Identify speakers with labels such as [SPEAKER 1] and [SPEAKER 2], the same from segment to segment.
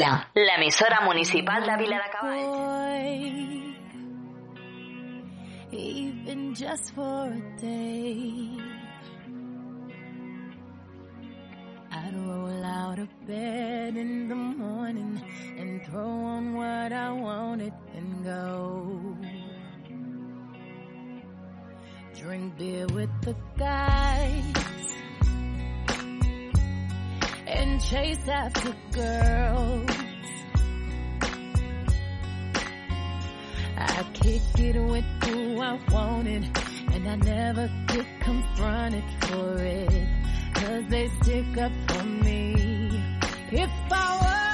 [SPEAKER 1] Vila, l'emissora municipal de Vila de Cavalls.
[SPEAKER 2] even just for a day. I'd roll out of bed in the morning and throw on what I wanted and go. Drink beer with the guys and chase after girls. I kick it with who I wanted, and I never get confronted for it. Cause they stick up for me. If I were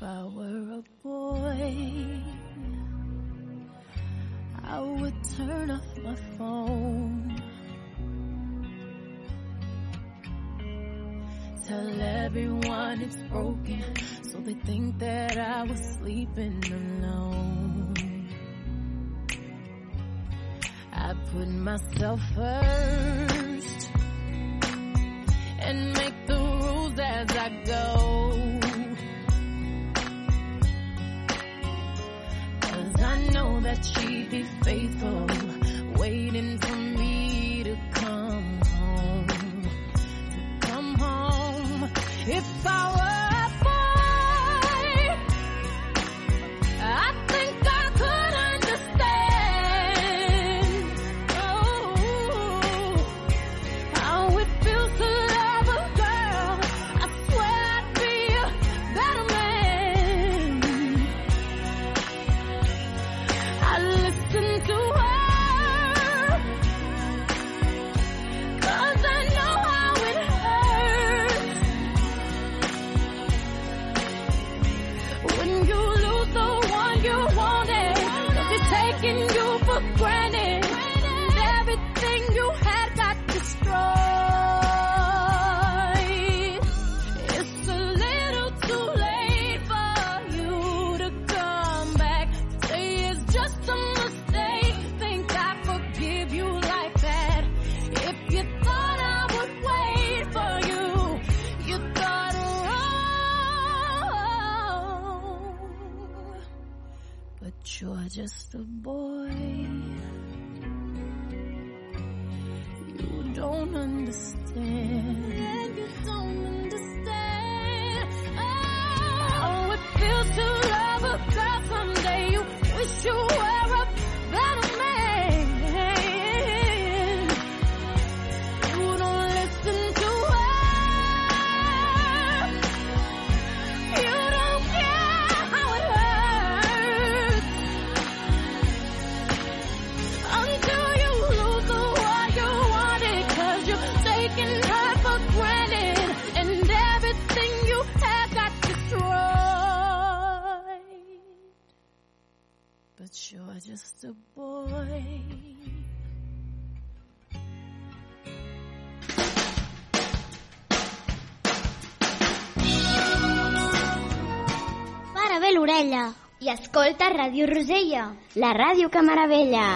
[SPEAKER 2] If I were a boy, I would turn off my phone. Tell everyone it's broken, so they think that I was sleeping alone. I put myself first and make the rules as I go. That she'd be faithful, waiting for me to come home To come home. If I
[SPEAKER 3] i escolta Ràdio Rosella, la ràdio que meravella.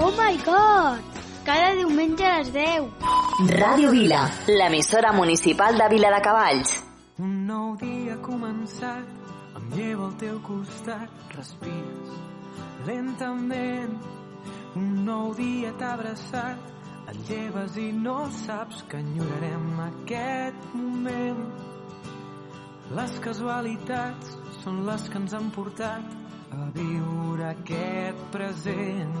[SPEAKER 3] Oh my god! Cada diumenge a les 10.
[SPEAKER 1] Ràdio Vila, l'emissora municipal de Vila de Cavalls.
[SPEAKER 4] Un nou dia ha començat, em llevo al teu costat, respires lentament. Un nou dia t'ha abraçat, et lleves i no saps que enyorarem aquest moment. Les casualitats són les que ens han portat a viure aquest present.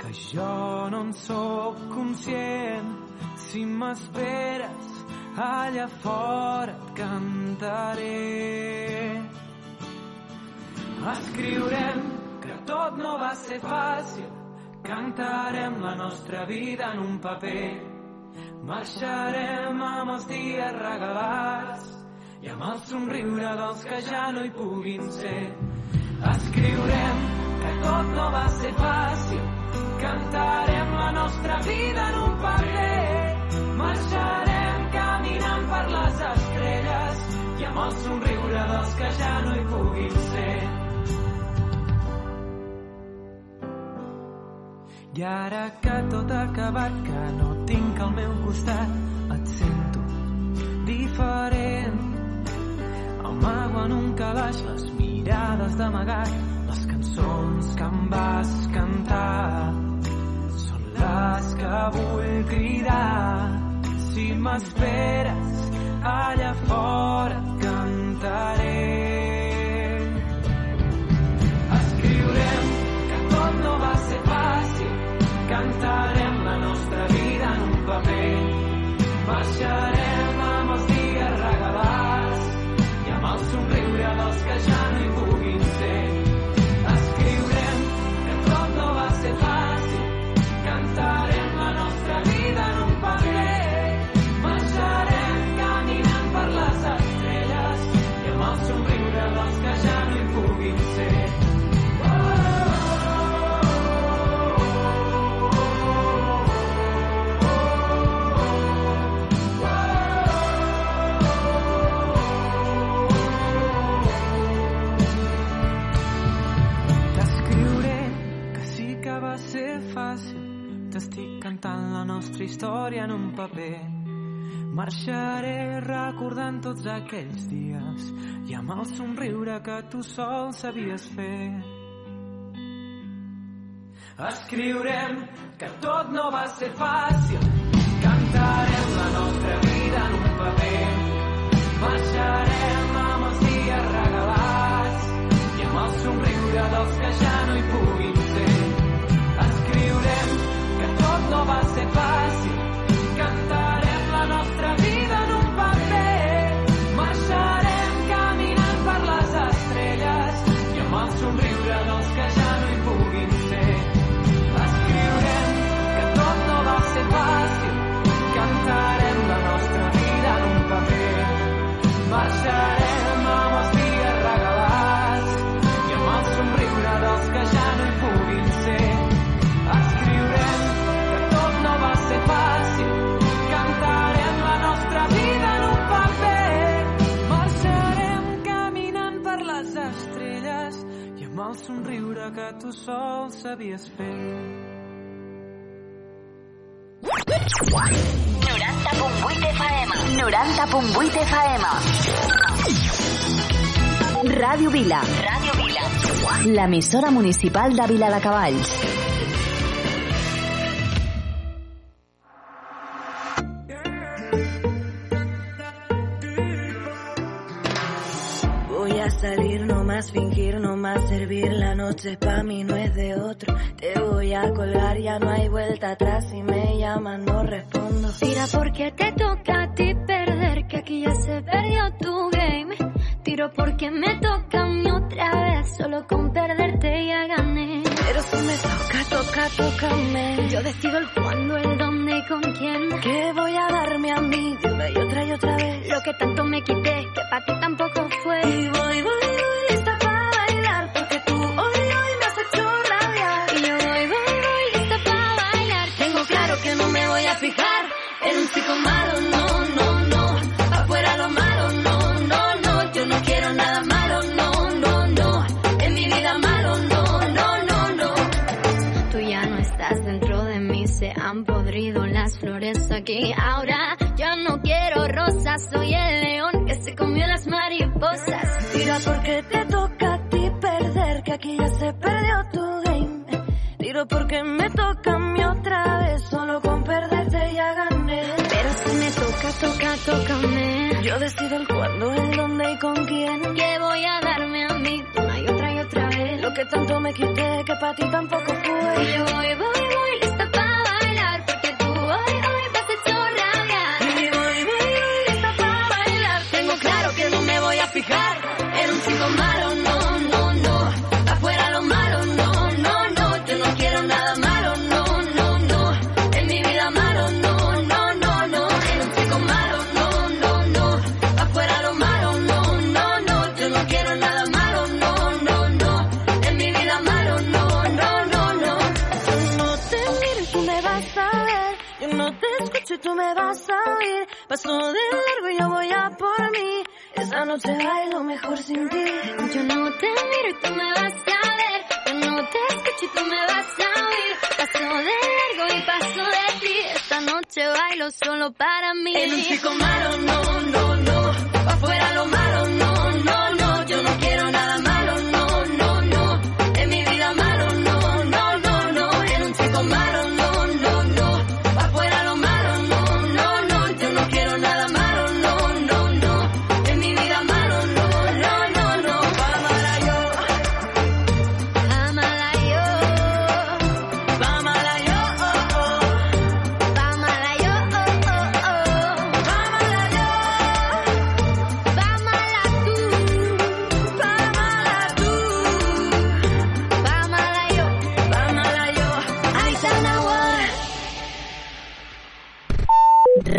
[SPEAKER 4] Que jo no en sóc conscient. Si m'esperes allà fora et cantaré. Escriurem que tot no va ser fàcil, cantarem la nostra vida en un paper. Marxarem amb els dies regalats i amb el somriure dels que ja no hi puguin ser. Escriurem que tot no va ser fàcil, cantarem la nostra vida en un paper. Marxarem caminant per les estrelles i amb el somriure dels que ja no hi puguin ser. I ara que tot ha acabat, que no tinc al meu costat, et sento diferent. Amago en un calaix les mirades d'amagat, les cançons que em vas cantar. Són les que vull cridar. Si m'esperes allà fora et cantaré. Escriurem que tot no va ser fàcil, cantarem la nostra vida en un paper. Marxarem Cantant la nostra història en un paper. Marxaré recordant tots aquells dies i amb el somriure que tu sol sabies fer. Escriurem que tot no va ser fàcil. Cantarem la nostra vida en un paper. Marxarem amb els dies regalats i amb el somriure dels que ja somriure que tu sol sabies fer.
[SPEAKER 1] 90.8 FM. 90.8 FM. Ràdio Vila. Ràdio Vila. L'emissora municipal de Vila de Cavalls.
[SPEAKER 5] Voy a salir, no más fingir, no servir. La noche pa' mí no es de otro. Te voy a colgar, ya no hay vuelta atrás. Si me llaman, no respondo.
[SPEAKER 3] Tira porque te toca a ti perder, que aquí ya se perdió tu game. Tiro porque me toca a mí otra vez, solo con perderte ya gané.
[SPEAKER 5] Pero si me toca, toca, tócame.
[SPEAKER 3] Yo decido el cuándo, el dónde y con quién.
[SPEAKER 5] Que voy a darme a mí de una y otra y otra vez.
[SPEAKER 3] Lo que tanto me quité, que para ti tampoco fue.
[SPEAKER 5] Y voy, voy, voy,
[SPEAKER 3] las flores aquí. Ahora yo no quiero rosas, soy el león que se comió las mariposas.
[SPEAKER 5] Tira porque te toca a ti perder, que aquí ya se perdió tu game. Tiro porque me toca a mí otra vez, solo con perderte ya gané.
[SPEAKER 3] Pero si me toca, toca, tócame.
[SPEAKER 5] Yo decido el cuándo, el dónde y con quién.
[SPEAKER 3] Que voy a darme a mí una y otra y otra vez.
[SPEAKER 5] Lo que tanto me quité, que para ti tampoco fue.
[SPEAKER 3] Y yo voy, voy, voy,
[SPEAKER 5] no te bailo mejor sin ti.
[SPEAKER 3] Yo no te miro y tú me vas a ver. Yo no te escucho y tú me vas a oír. Paso de largo y paso de ti. Esta noche bailo solo para mí.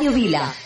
[SPEAKER 6] Radio Vila.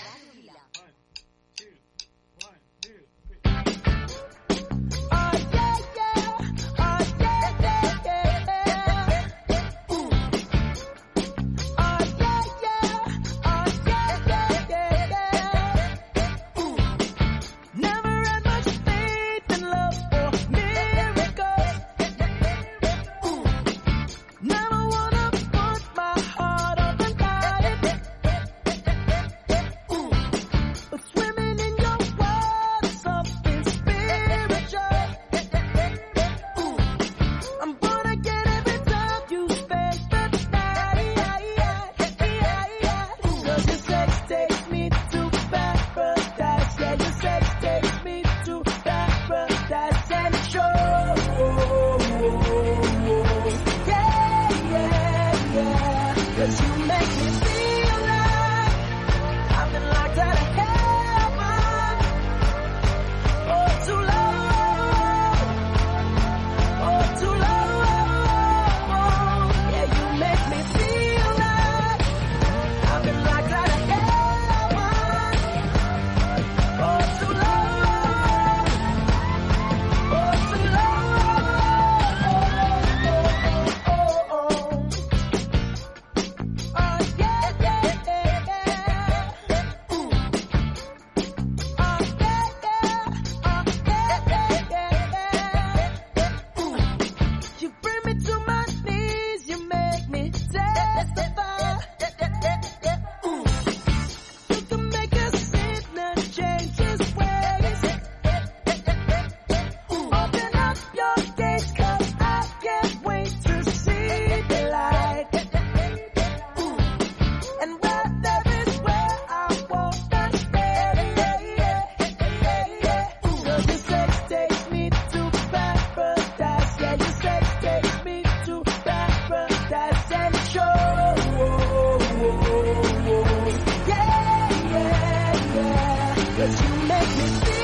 [SPEAKER 7] Cause you make me feel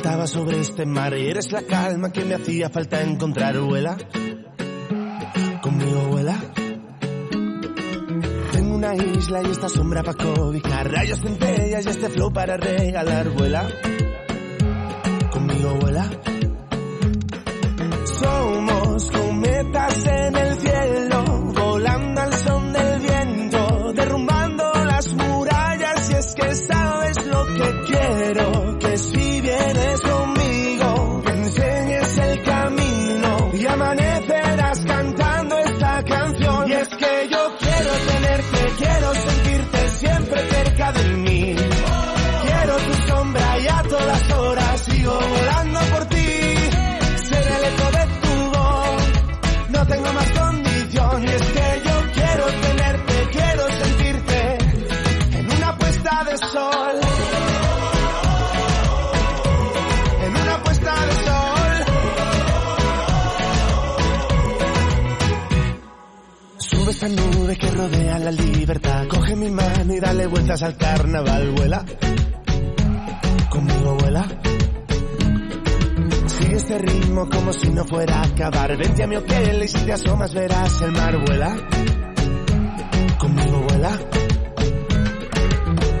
[SPEAKER 8] Faltaba sobre este mar y eres la calma que me hacía falta encontrar, vuela. Conmigo vuela. Tengo una isla y esta sombra para cobijar, rayos, centellas y este flow para regalar, vuela. Que rodea la libertad. Coge mi mano y dale vueltas al carnaval. Vuela. Conmigo vuela. Sigue este ritmo como si no fuera a acabar. Vente a mi hotel y si te asomas verás el mar. Vuela. Conmigo vuela.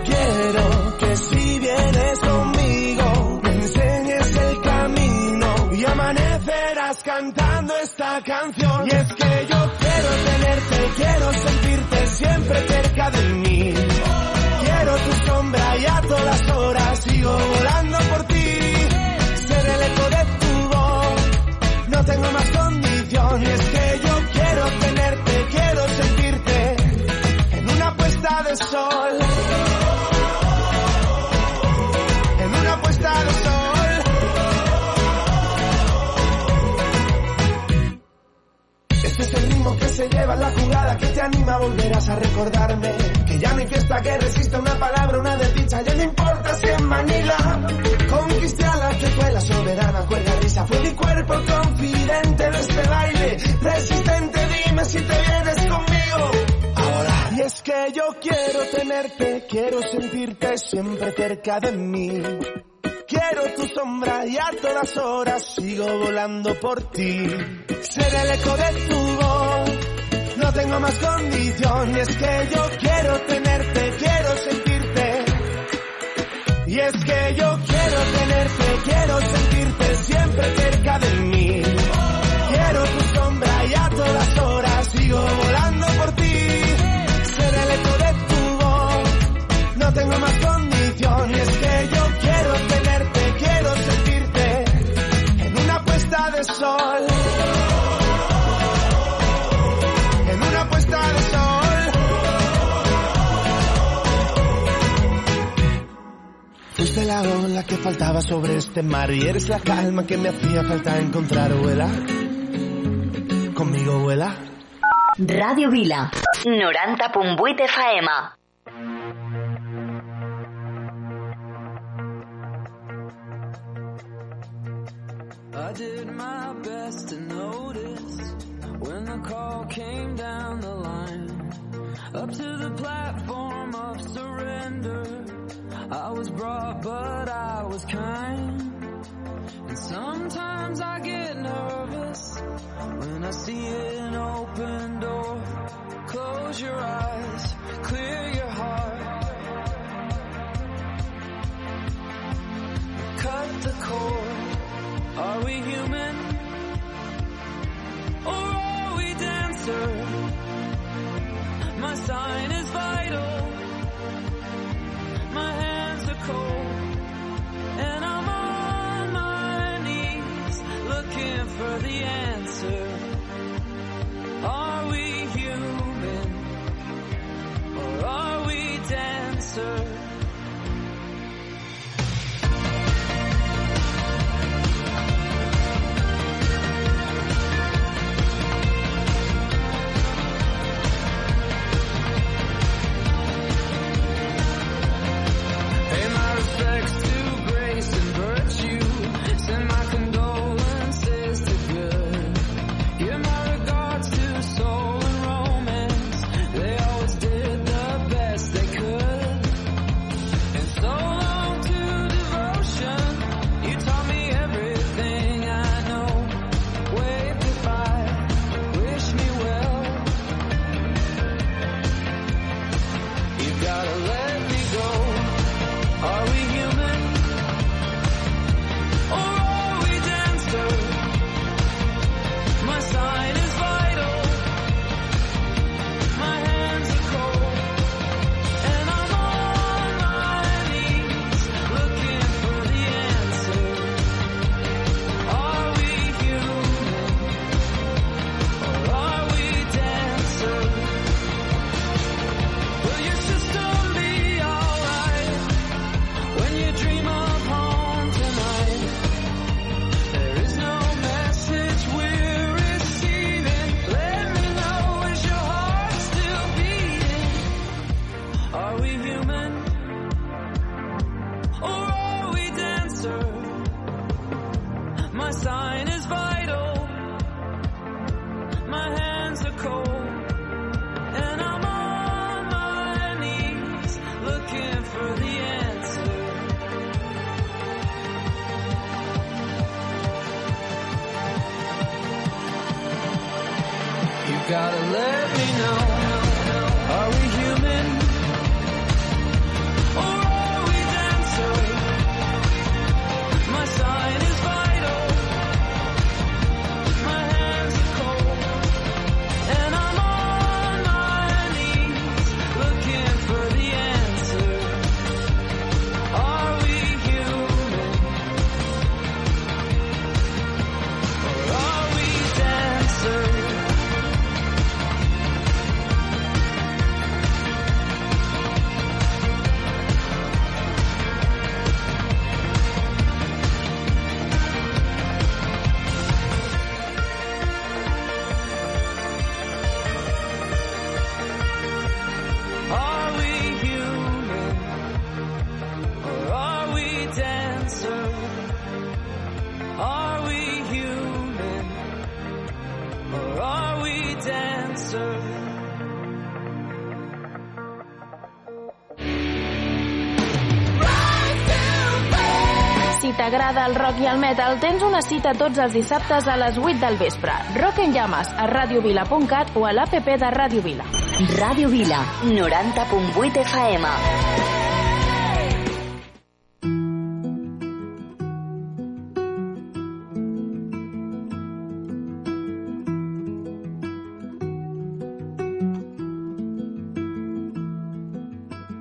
[SPEAKER 8] Quiero que si vienes conmigo me enseñes el camino y amanecerás cantando esta canción. Sigo volando por ti. Ser el eco de tu voz, no tengo más condición. Y es que yo quiero tenerte, quiero sentirte en una puesta de sol. En una puesta de sol. Este es el ritmo que se lleva la jugada que te anima, volverás a recordarme que ya no hay fiesta que resista una palabra, una desdicha, ya no importa Manila conquisté a la que fue la soberana cuerda risa, fue mi cuerpo confidente de este baile, resistente, dime si te vienes conmigo. Ahora, y es que yo quiero tenerte, quiero sentirte siempre cerca de mí. Quiero tu sombra y a todas horas sigo volando por ti. Ser el eco de tu voz, no tengo más condición. Y es que yo quiero tenerte, quiero sentirte. Y es que yo quiero tenerte, quiero sentirte siempre cerca de mí. Quiero tu sombra y a todas horas sigo volando por ti. Ser el de tu voz, no tengo más la ola que faltaba sobre este mar y eres la calma que me hacía falta encontrar, vuela. Conmigo vuela.
[SPEAKER 9] Ràdio Vila. 90.8 FM.
[SPEAKER 10] I did my best to notice when the call came down the line. Up to but I was kind. And sometimes I get nervous when I see an open door. Close your eyes, answer.
[SPEAKER 11] T'agrada el rock i el metal, tens una cita tots els dissabtes a les 8 del vespre. Rock en llames a radiovila.cat o a l'APP de Ràdio Vila.
[SPEAKER 9] Ràdio Vila. 90.8 FM.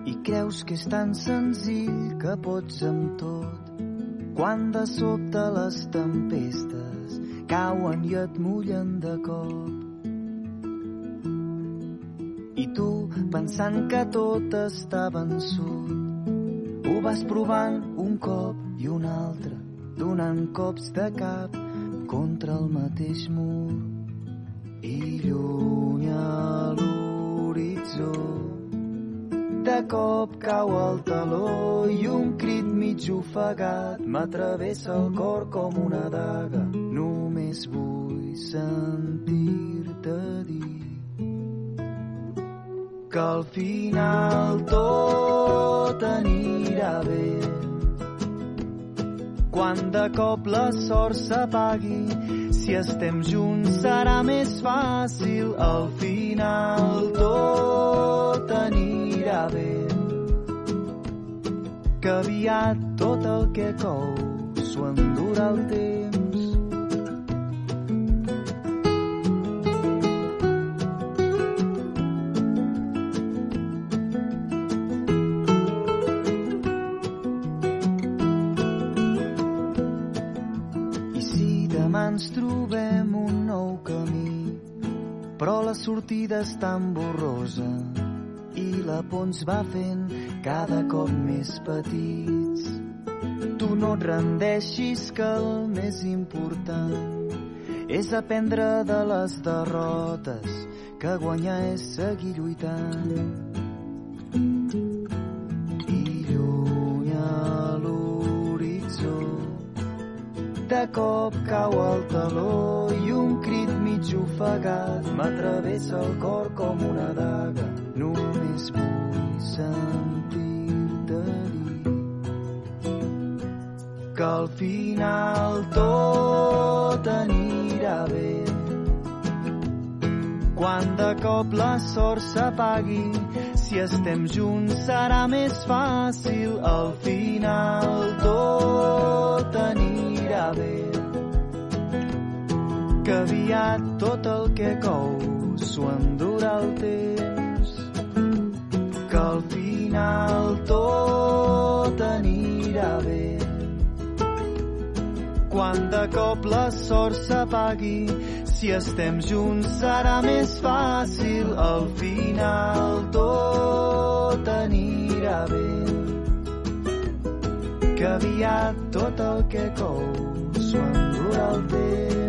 [SPEAKER 6] I creus que és tan senzill que pots amb tot quan de sobte les tempestes cauen i et mullen de cop. I tu, pensant que tot està vençut, ho vas provant un cop i un altre, donant cops de cap contra el mateix mur. I lluny a l'horitzó de cop cau el taló i un crit mig ofegat m'atravessa el cor com una daga. Només vull sentir-te dir que al final tot anirà bé. Quan de cop la sort s'apagui, si estem junts serà més fàcil. Al final tot anirà bé. Que aviat tot el que cou s'ho endurà el temps. I si demà ens trobem un nou camí, però la sortida és tan borrosa i la por ens va fent cada cop més petits. Tu no et rendeixis que el més important és aprendre de les derrotes, que guanyar és seguir lluitant. I lluny a l'horitzó de cop cau el taló i un crit mig ofegat m'atravessa el cor com una daga. Només vull sentir-te que al final tot anirà bé. Quan de cop la sort s'apagui, si estem junts serà més fàcil. Al final tot anirà bé. Que aviat tot el que cou s'ho endurà el temps. Que al final tot anirà bé. Quan de cop la sort s'apagui, si estem junts serà més fàcil. Al final tot anirà bé. Que aviat tot el que cou s'ho endurà el temps.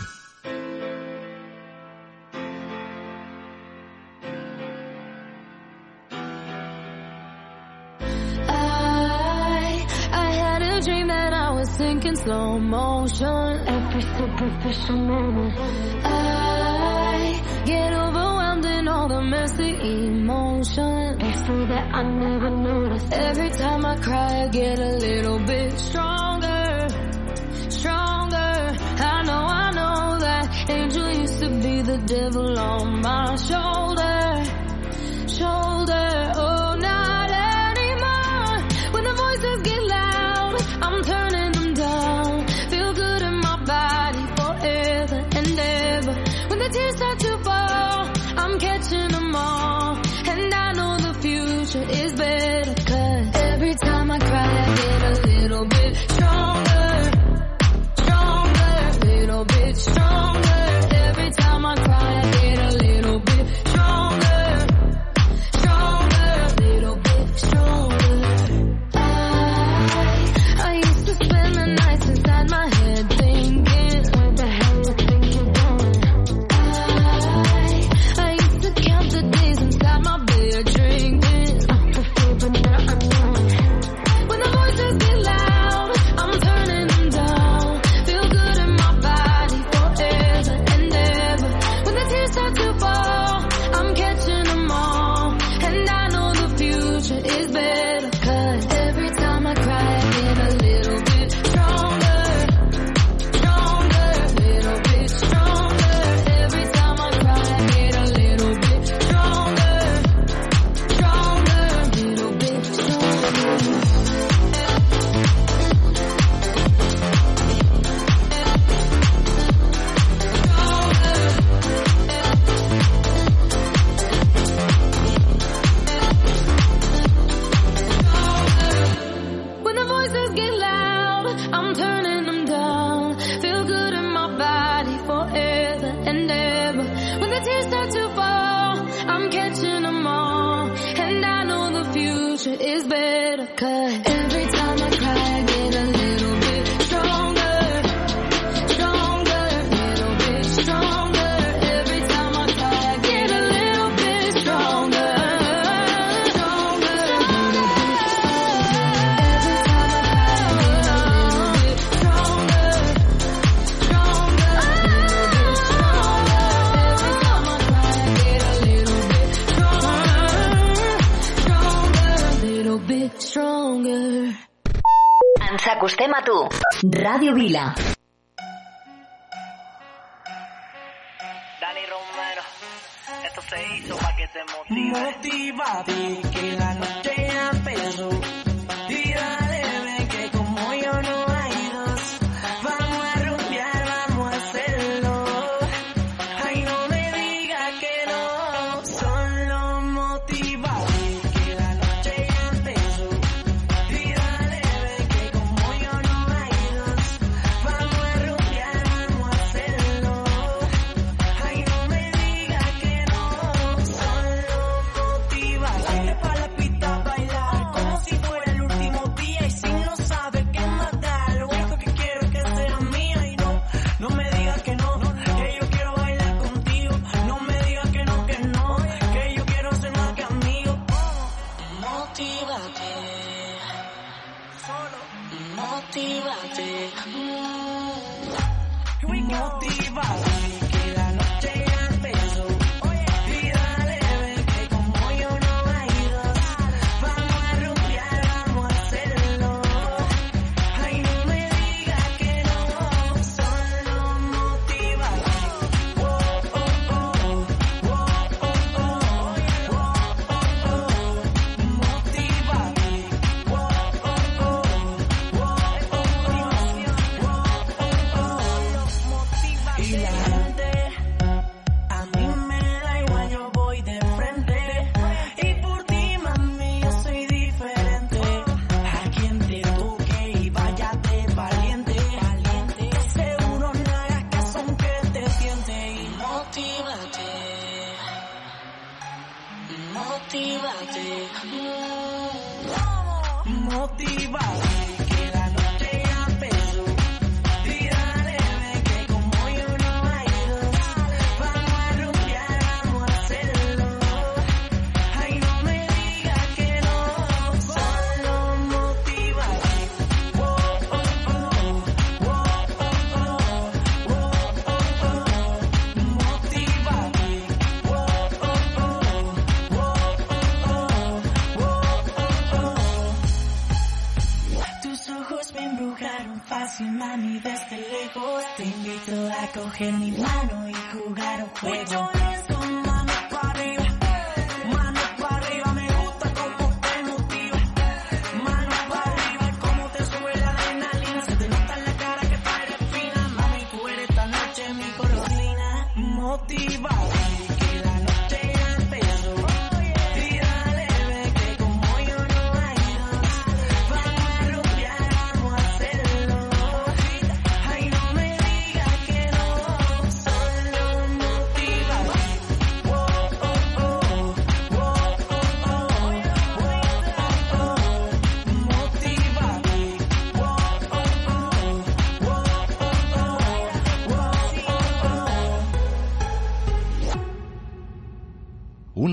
[SPEAKER 2] Sinking slow motion. Every superficial moment. I get overwhelmed in all the messy emotions. It's that I never noticed. Every time I cry, I get a little bit stronger, stronger. I know, I know that angel used to be the devil on my shoulder, shoulder.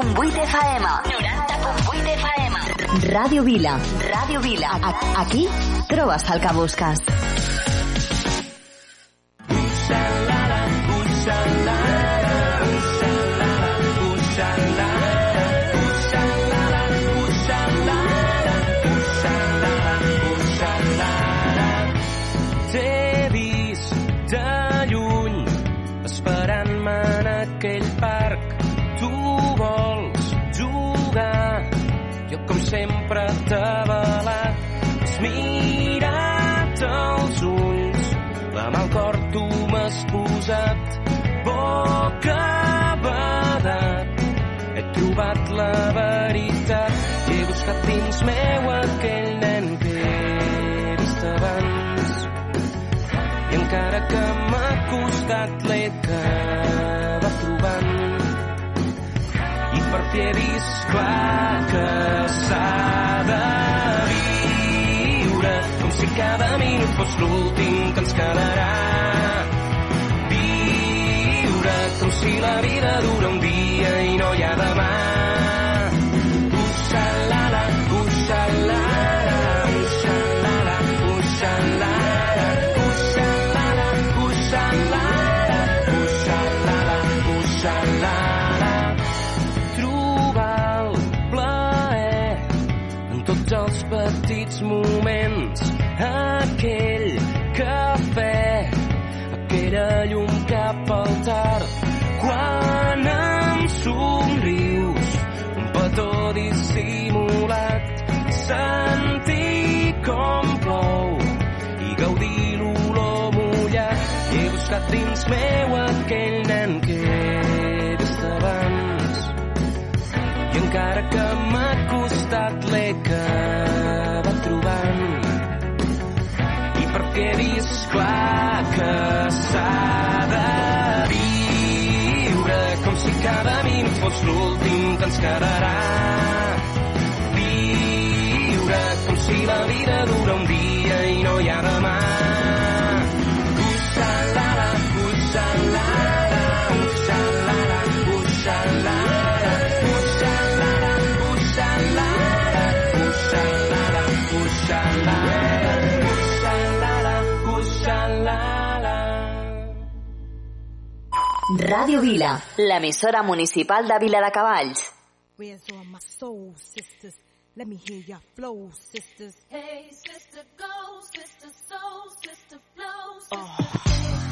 [SPEAKER 9] 90.8 FM. 90.8 FM. Ràdio Vila. Ràdio Vila. A aquí trobes el que busques.
[SPEAKER 12] Boca badat, he trobat la veritat. He buscat dins meu aquell nen que vist abans. I encara que m'ha costat l'he acabat trobant. I per fi he vist clar que s'ha de viure. Com si cada minut fos l'últim que ens quedarà si la vida dura un dia i no hi ha demà Buscat dins meu aquell nen que vist abans. I encara que m'ha costat l'he acabat trobant. I perquè he vist clar que s'ha de viure com si cada minut fos l'últim que ens quedarà. Viure com si la vida dura
[SPEAKER 9] Ràdio Vila, l'emissora municipal de Vila de Cavalls.
[SPEAKER 13] Where's all my soul sisters? Let me hear your flow, sisters. Hey, sister, go, sister, soul, sister, flow.
[SPEAKER 2] Yeah,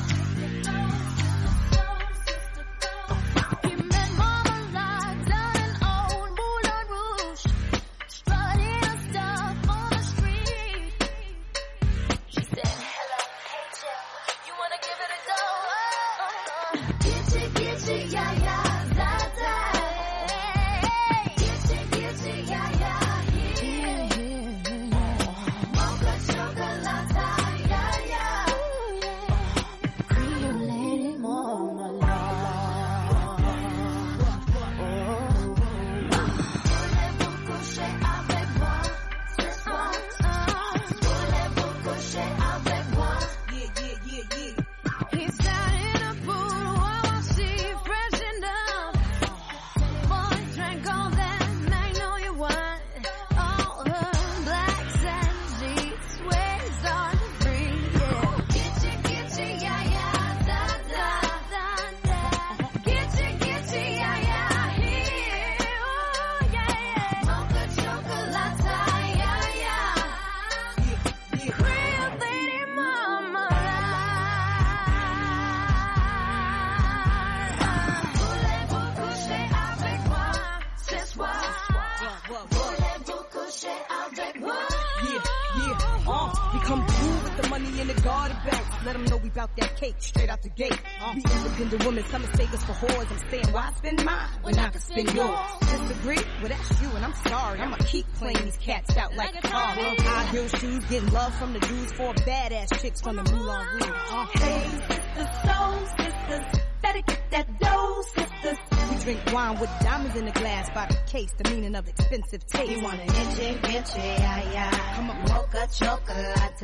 [SPEAKER 2] from the dudes, four badass chicks from the Moulin Rouge. Uh,
[SPEAKER 13] Hey, sisters, soul sisters, better get that dough, sisters.
[SPEAKER 2] we drink wine with diamonds in the glass by the case, the meaning of expensive taste.
[SPEAKER 13] You want an inche, inche, ay, ay.
[SPEAKER 2] Come on.
[SPEAKER 13] Mocha chocolate.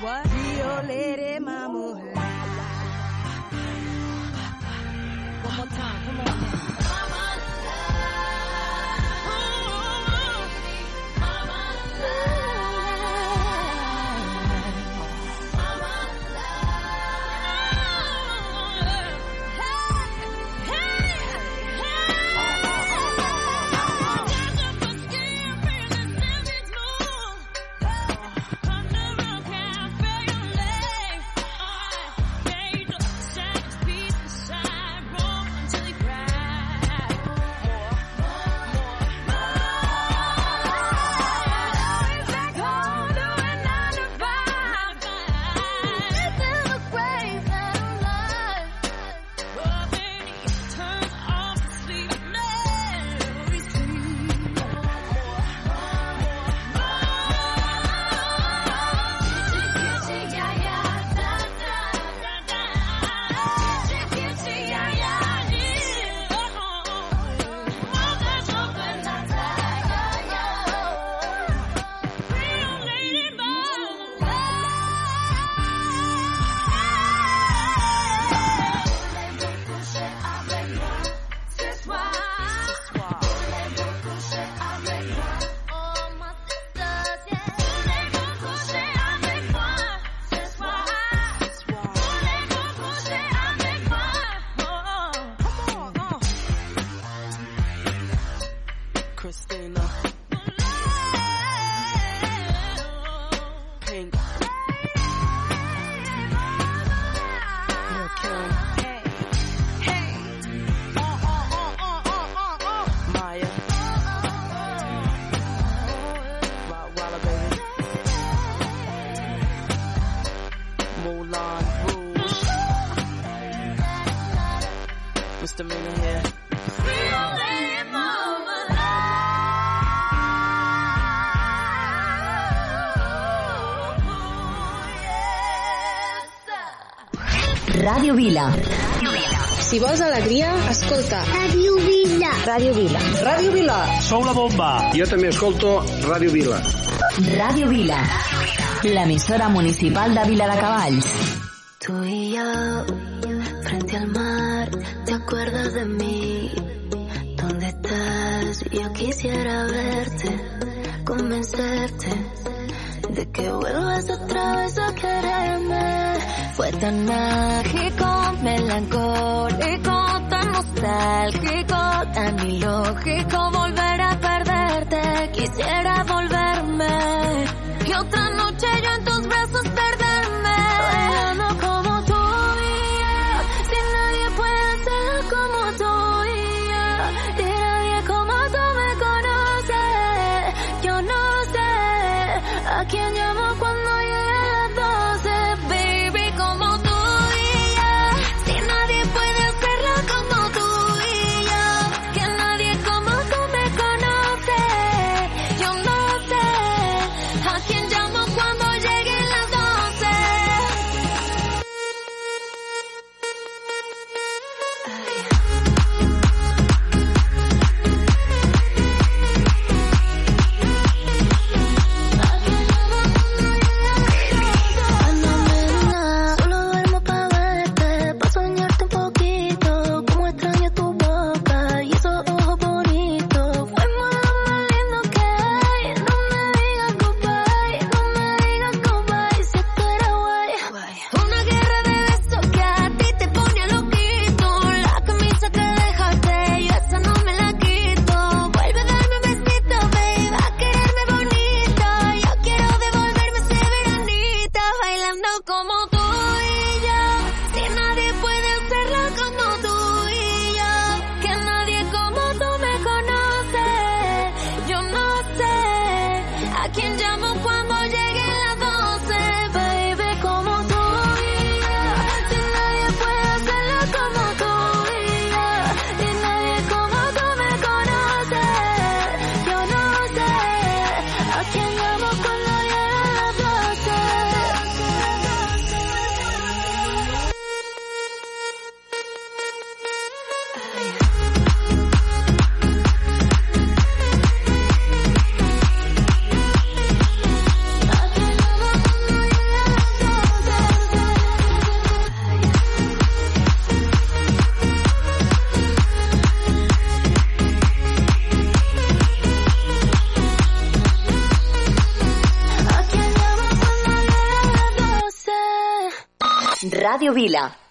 [SPEAKER 2] What? Rio Lady Mama. One more time, come on now.
[SPEAKER 14] Ràdio Vila.
[SPEAKER 15] Si vols alegria, escolta.
[SPEAKER 16] Ràdio Vila.
[SPEAKER 14] Ràdio Vila.
[SPEAKER 17] Ràdio Vila.
[SPEAKER 18] Sou la bomba. Jo també escolto Ràdio Vila.
[SPEAKER 14] Ràdio Vila. L'emissora municipal de Vila de Cavalls.
[SPEAKER 3] Tu i jo, frente al mar, ¿te acuerdas de mi. ¿Dónde estás? Yo quisiera verte, convencerte de que vuelvas otra vez a querer. Fue tan mágico, melancólico, tan nostálgico, tan ilógico volver a perderte. Quisiera volverme
[SPEAKER 14] Vila.